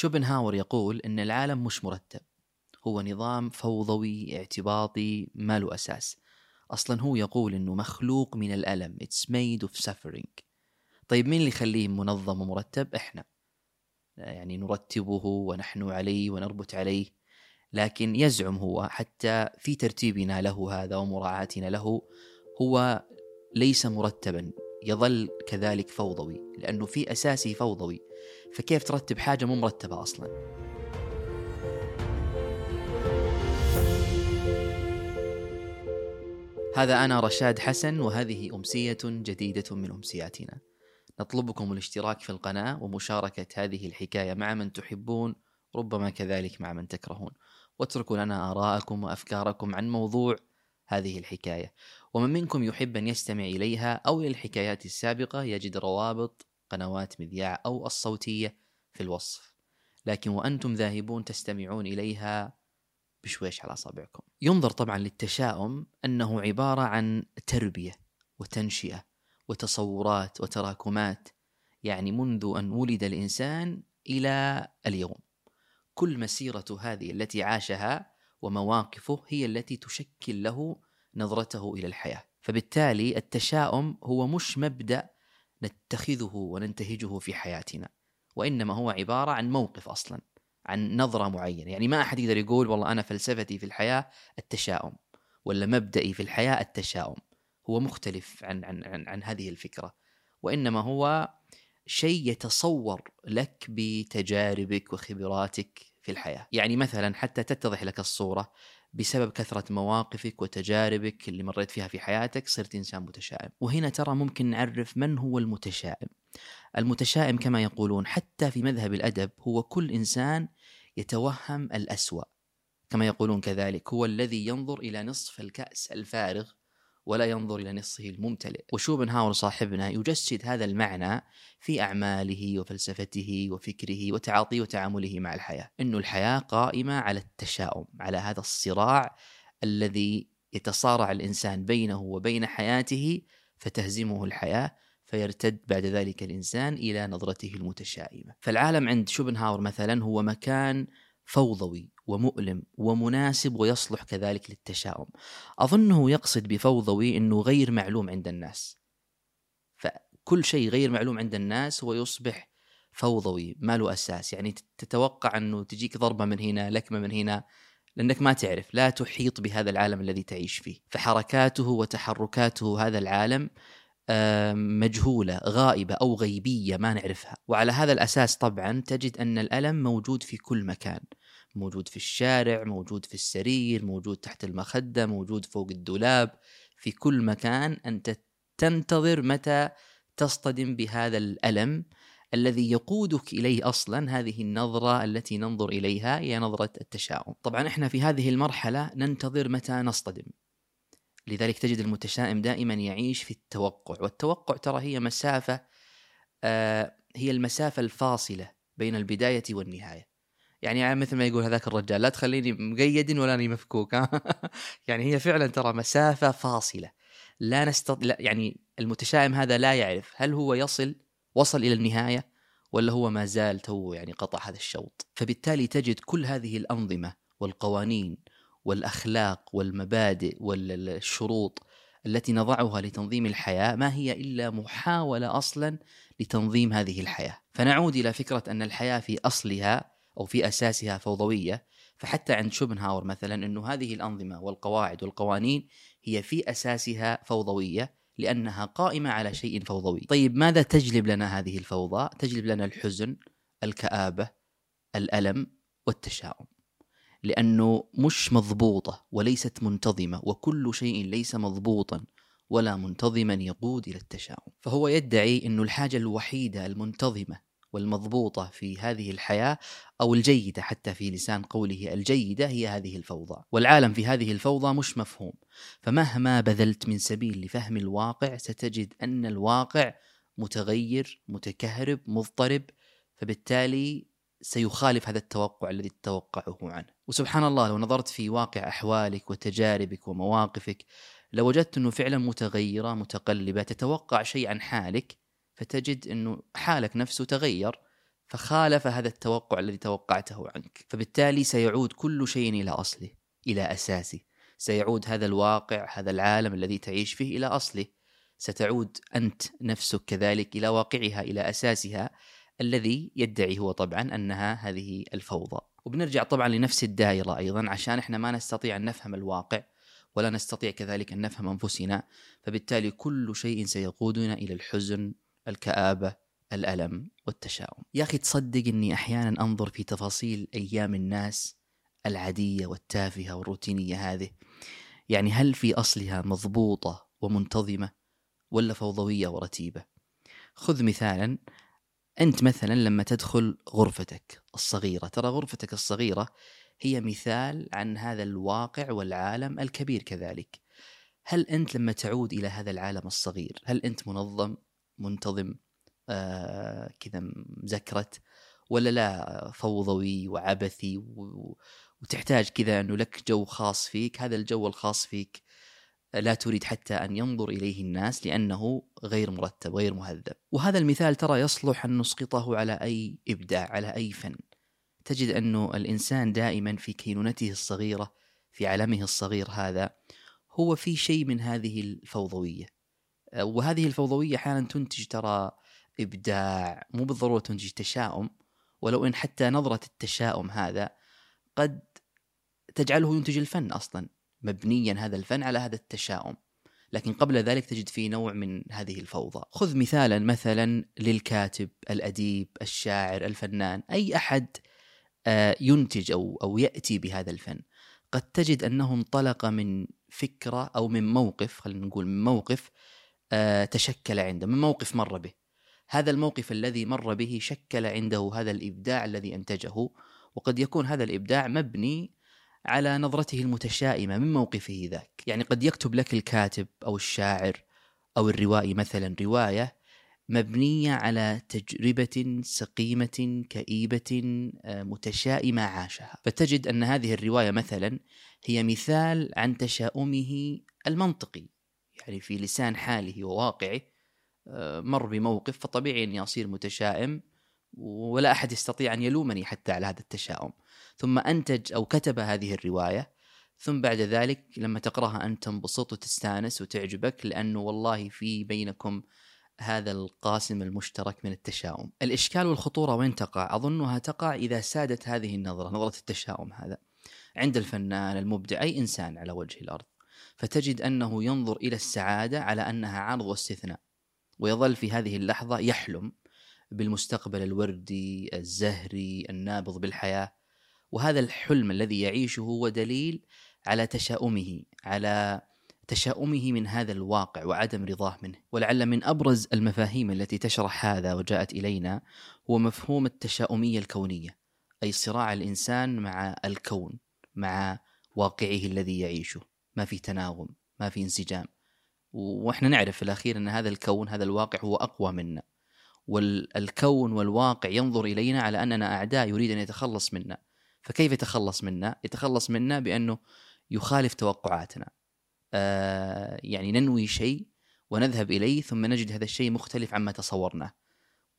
شوبنهاور يقول إن العالم مش مرتب. هو نظام فوضوي اعتباطي ما له أساس. أصلا هو يقول إنه مخلوق من الألم. It's made of suffering. طيب مين اللي يخليه منظم ومرتب؟ إحنا. يعني نرتبه ونحن عليه ونربط عليه. لكن يزعم هو حتى في ترتيبنا له هذا ومراعاتنا له هو ليس مرتبا. يظل كذلك فوضوي لأنه في اساسه فوضوي. فكيف ترتب حاجة مو مرتبة أصلا؟ هذا أنا رشاد حسن وهذه أمسية جديدة من أمسياتنا. نطلبكم الاشتراك في القناة ومشاركة هذه الحكاية مع من تحبون ربما كذلك مع من تكرهون. واتركوا لنا آراءكم وأفكاركم عن موضوع هذه الحكاية. ومن منكم يحب أن يستمع إليها أو إلى الحكايات السابقة يجد روابط قنوات مذياع أو الصوتية في الوصف. لكن وأنتم ذاهبون تستمعون إليها بشويش على أصابعكم. ينظر طبعا للتشاؤم أنه عبارة عن تربية وتنشئة وتصورات وتراكمات. يعني منذ أن ولد الإنسان إلى اليوم. كل مسيرة هذه التي عاشها ومواقفه هي التي تشكل له نظرته إلى الحياة. فبالتالي التشاؤم هو مش مبدأ نتخذه وننتهجه في حياتنا وإنما هو عبارة عن موقف أصلا عن نظرة معينة. يعني ما أحد يقدر يقول والله أنا فلسفتي في الحياة التشاؤم ولا مبدئي في الحياة التشاؤم. هو مختلف عن, عن, عن, عن هذه الفكرة. وإنما هو شيء يتصور لك بتجاربك وخبراتك في الحياة، يعني مثلا حتى تتضح لك الصورة بسبب كثرة مواقفك وتجاربك اللي مريت فيها في حياتك صرت إنسان متشائم، وهنا ترى ممكن نعرف من هو المتشائم. المتشائم كما يقولون حتى في مذهب الأدب هو كل إنسان يتوهم الأسوأ. كما يقولون كذلك هو الذي ينظر إلى نصف الكأس الفارغ ولا ينظر إلى نصه الممتلئ. وشوبنهاور صاحبنا يجسد هذا المعنى في أعماله وفلسفته وفكره وتعاطيه وتعامله مع الحياة. أنه الحياة قائمة على التشاؤم على هذا الصراع الذي يتصارع الإنسان بينه وبين حياته فتهزمه الحياة فيرتد بعد ذلك الإنسان إلى نظرته المتشائمة. فالعالم عند شوبنهاور مثلا هو مكان فوضوي ومؤلم ومناسب ويصلح كذلك للتشاؤم. أظنه يقصد بفوضوي أنه غير معلوم عند الناس. فكل شيء غير معلوم عند الناس هو يصبح فوضوي ما له أساس. يعني تتوقع أنه تجيك ضربة من هنا لكمة من هنا لأنك ما تعرف. لا تحيط بهذا العالم الذي تعيش فيه. فحركاته وتحركاته هذا العالم مجهولة غائبة أو غيبية ما نعرفها. وعلى هذا الأساس طبعا تجد أن الألم موجود في كل مكان. موجود في الشارع موجود في السرير موجود تحت المخدة موجود فوق الدولاب. في كل مكان أنت تنتظر متى تصطدم بهذا الألم الذي يقودك إليه أصلا هذه النظرة التي ننظر إليها هي نظرة التشاؤم. طبعا إحنا في هذه المرحلة ننتظر متى نصطدم. لذلك تجد المتشائم دائما يعيش في التوقع. والتوقع ترى هي مسافة آه هي المسافة الفاصلة بين البداية والنهاية. يعني مثل ما يقول هذاك الرجال لا تخليني مقيد ولا أني مفكوك. يعني هي فعلا ترى مسافة فاصلة. لا نستطيع يعني المتشائم هذا لا يعرف هل هو يصل وصل إلى النهاية ولا هو ما زال تو يعني قطع هذا الشوط. فبالتالي تجد كل هذه الأنظمة والقوانين والأخلاق والمبادئ والشروط التي نضعها لتنظيم الحياة ما هي إلا محاولة أصلا لتنظيم هذه الحياة فنعود إلى فكرة أن الحياة في أصلها أو في أساسها فوضوية فحتى عند شوبنهاور مثلا إنه هذه الأنظمة والقواعد والقوانين هي في أساسها فوضوية لأنها قائمة على شيء فوضوي. طيب ماذا تجلب لنا هذه الفوضى؟ تجلب لنا الحزن، الكآبة، الألم والتشاؤم. لأنه مش مضبوطة وليست منتظمة وكل شيء ليس مضبوطا ولا منتظما يقود إلى التشاؤم. فهو يدعي إنه الحاجة الوحيدة المنتظمة والمضبوطة في هذه الحياة أو الجيدة حتى في لسان قوله الجيدة هي هذه الفوضى. والعالم في هذه الفوضى مش مفهوم. فمهما بذلت من سبيل لفهم الواقع ستجد أن الواقع متغير متكهرب مضطرب فبالتالي سيخالف هذا التوقع الذي تتوقعه عنه. وسبحان الله لو نظرت في واقع أحوالك وتجاربك ومواقفك لوجدت أنه فعلا متغيرة متقلبة تتوقع شيء عن حالك فتجد إنه حالك نفسه تغير فخالف هذا التوقع الذي توقعته عنك. فبالتالي سيعود كل شيء إلى أصله إلى أساسه. سيعود هذا الواقع هذا العالم الذي تعيش فيه إلى أصله. ستعود أنت نفسك كذلك إلى واقعها إلى أساسها. الذي يدعي هو طبعا أنها هذه الفوضى. وبنرجع طبعا لنفس الدائرة أيضا عشان إحنا ما نستطيع أن نفهم الواقع ولا نستطيع كذلك أن نفهم أنفسنا فبالتالي كل شيء سيقودنا إلى الحزن الكآبة الألم والتشاؤم. يا أخي تصدق أني أحيانا أنظر في تفاصيل أيام الناس العادية والتافهة والروتينية هذه. يعني هل في أصلها مضبوطة ومنتظمة ولا فوضوية ورتيبة؟ خذ مثالا أنت مثلا لما تدخل غرفتك الصغيرة ترى غرفتك الصغيرة هي مثال عن هذا الواقع والعالم الكبير كذلك. هل أنت لما تعود إلى هذا العالم الصغير هل أنت منظم منتظم آه كذا مزكرت ولا لا فوضوي وعبثي و... وتحتاج كذا أنه لك جو خاص فيك هذا الجو الخاص فيك لا تريد حتى أن ينظر إليه الناس لأنه غير مرتب غير مهذب. وهذا المثال ترى يصلح أن نسقطه على أي إبداع على أي فن. تجد انه الإنسان دائما في كينونته الصغيرة في عالمه الصغير هذا هو في شيء من هذه الفوضوية. وهذه الفوضوية أحيانا تنتج ترى إبداع مو بالضرورة تنتج تشاؤم ولو إن حتى نظرة التشاؤم هذا قد تجعله ينتج الفن أصلا. مبنيا هذا الفن على هذا التشاؤم. لكن قبل ذلك تجد فيه نوع من هذه الفوضى. خذ مثالا مثلا للكاتب الأديب الشاعر الفنان أي أحد آه، ينتج أو, أو يأتي بهذا الفن. قد تجد أنه انطلق من فكرة أو من موقف خلينا نقول من موقف آه، تشكل عنده من موقف مر به. هذا الموقف الذي مر به شكل عنده هذا الإبداع الذي أنتجه وقد يكون هذا الإبداع مبني على نظرته المتشائمة من موقفه ذاك، يعني قد يكتب لك الكاتب أو الشاعر أو الروائي مثلا رواية مبنية على تجربة سقيمة كئيبة آه، متشائمة عاشها، فتجد أن هذه الرواية مثلا هي مثال عن تشاؤمه المنطقي، يعني في لسان حاله وواقعه آه، مر بموقف فطبيعي اني اصير متشائم ولا أحد يستطيع أن يلومني حتى على هذا التشاؤم. ثم أنتج أو كتب هذه الرواية. ثم بعد ذلك لما تقرأها أنت تنبسط وتستانس وتعجبك لأنه والله في بينكم هذا القاسم المشترك من التشاؤم. الإشكال والخطورة وين تقع؟ أظنها تقع إذا سادت هذه النظرة نظرة التشاؤم هذا. عند الفنان المبدع أي إنسان على وجه الأرض فتجد أنه ينظر إلى السعادة على أنها عرض واستثناء ويظل في هذه اللحظة يحلم بالمستقبل الوردي الزهري النابض بالحياة. وهذا الحلم الذي يعيشه هو دليل على تشاؤمه على تشاؤمه من هذا الواقع وعدم رضاه منه. ولعل من أبرز المفاهيم التي تشرح هذا وجاءت إلينا هو مفهوم التشاؤمية الكونية أي صراع الإنسان مع الكون مع واقعه الذي يعيشه. ما في تناغم ما في انسجام. وإحنا نعرف في الأخير أن هذا الكون هذا الواقع هو أقوى منا. والكون والواقع ينظر إلينا على أننا أعداء يريد أن يتخلص منا. فكيف يتخلص منا؟ يتخلص منا بأنه يخالف توقعاتنا. آه يعني ننوي شيء ونذهب إليه ثم نجد هذا الشيء مختلف عما تصورناه.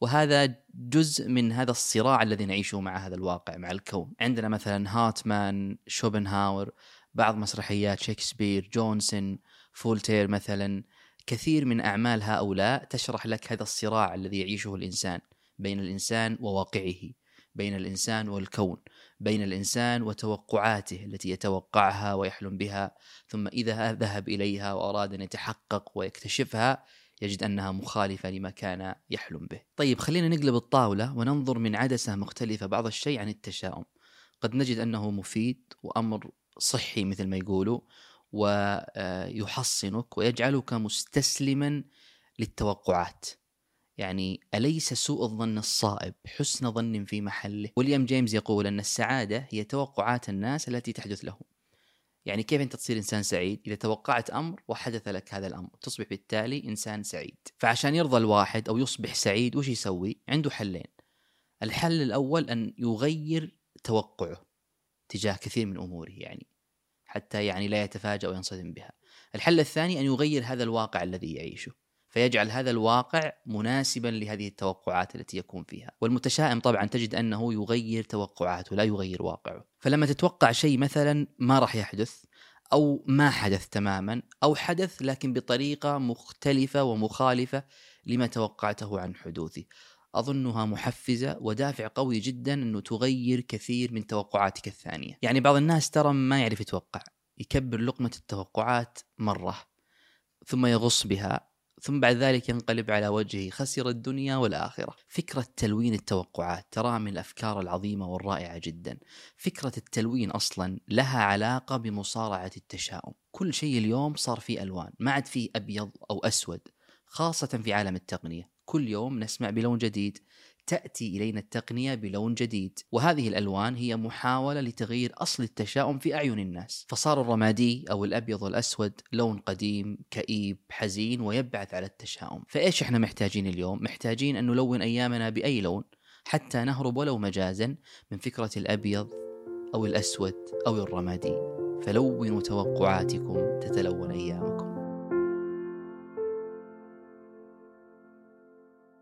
وهذا جزء من هذا الصراع الذي نعيشه مع هذا الواقع مع الكون. عندنا مثلا هاتمان، شوبنهاور، بعض مسرحيات شكسبير، جونسون، فولتير مثلا، كثير من أعمال هؤلاء تشرح لك هذا الصراع الذي يعيشه الإنسان بين الإنسان وواقعه، بين الإنسان والكون، بين الإنسان وتوقعاته التي يتوقعها ويحلم بها ثم إذا ذهب إليها وأراد أن يتحقق ويكتشفها يجد أنها مخالفة لما كان يحلم به. طيب خلينا نقلب الطاولة وننظر من عدسة مختلفة بعض الشيء عن التشاؤم. قد نجد أنه مفيد وأمر صحي مثل ما يقولوا ويحصنك ويجعلك مستسلما للتوقعات. يعني أليس سوء الظن الصائب؟ حسن ظن في محله. ويليام جيمس يقول أن السعادة هي توقعات الناس التي تحدث لهم. يعني كيف أنت تصير إنسان سعيد؟ إذا توقعت أمر وحدث لك هذا الأمر. تصبح بالتالي إنسان سعيد. فعشان يرضى الواحد أو يصبح سعيد وش يسوي؟ عنده حلين. الحل الأول أن يغير توقعه تجاه كثير من أموره يعني حتى يعني لا يتفاجأ وينصدم بها. الحل الثاني أن يغير هذا الواقع الذي يعيشه. فيجعل هذا الواقع مناسبا لهذه التوقعات التي يكون فيها. والمتشائم طبعا تجد أنه يغير توقعاته لا يغير واقعه. فلما تتوقع شيء مثلا ما راح يحدث أو ما حدث تماما أو حدث لكن بطريقة مختلفة ومخالفة لما توقعته عن حدوثه. أظنها محفزة ودافع قوي جدا أنه تغير كثير من توقعاتك الثانية. يعني بعض الناس ترى ما يعرف يتوقع يكبر لقمة التوقعات مرة ثم يغص بها ثم بعد ذلك ينقلب على وجهه خسر الدنيا والآخرة. فكرة تلوين التوقعات ترى من الأفكار العظيمة والرائعة جدا. فكرة التلوين أصلا لها علاقة بمصارعة التشاؤم. كل شيء اليوم صار فيه ألوان ما عاد فيه أبيض أو أسود خاصة في عالم التقنية. كل يوم نسمع بلون جديد تأتي إلينا التقنية بلون جديد وهذه الألوان هي محاولة لتغيير أصل التشاؤم في أعين الناس. فصار الرمادي أو الأبيض والأسود لون قديم كئيب حزين ويبعث على التشاؤم. فإيش إحنا محتاجين اليوم؟ محتاجين أن نلون أيامنا بأي لون؟ حتى نهرب ولو مجازا من فكرة الأبيض أو الأسود أو الرمادي. فلونوا توقعاتكم تتلون أيامكم.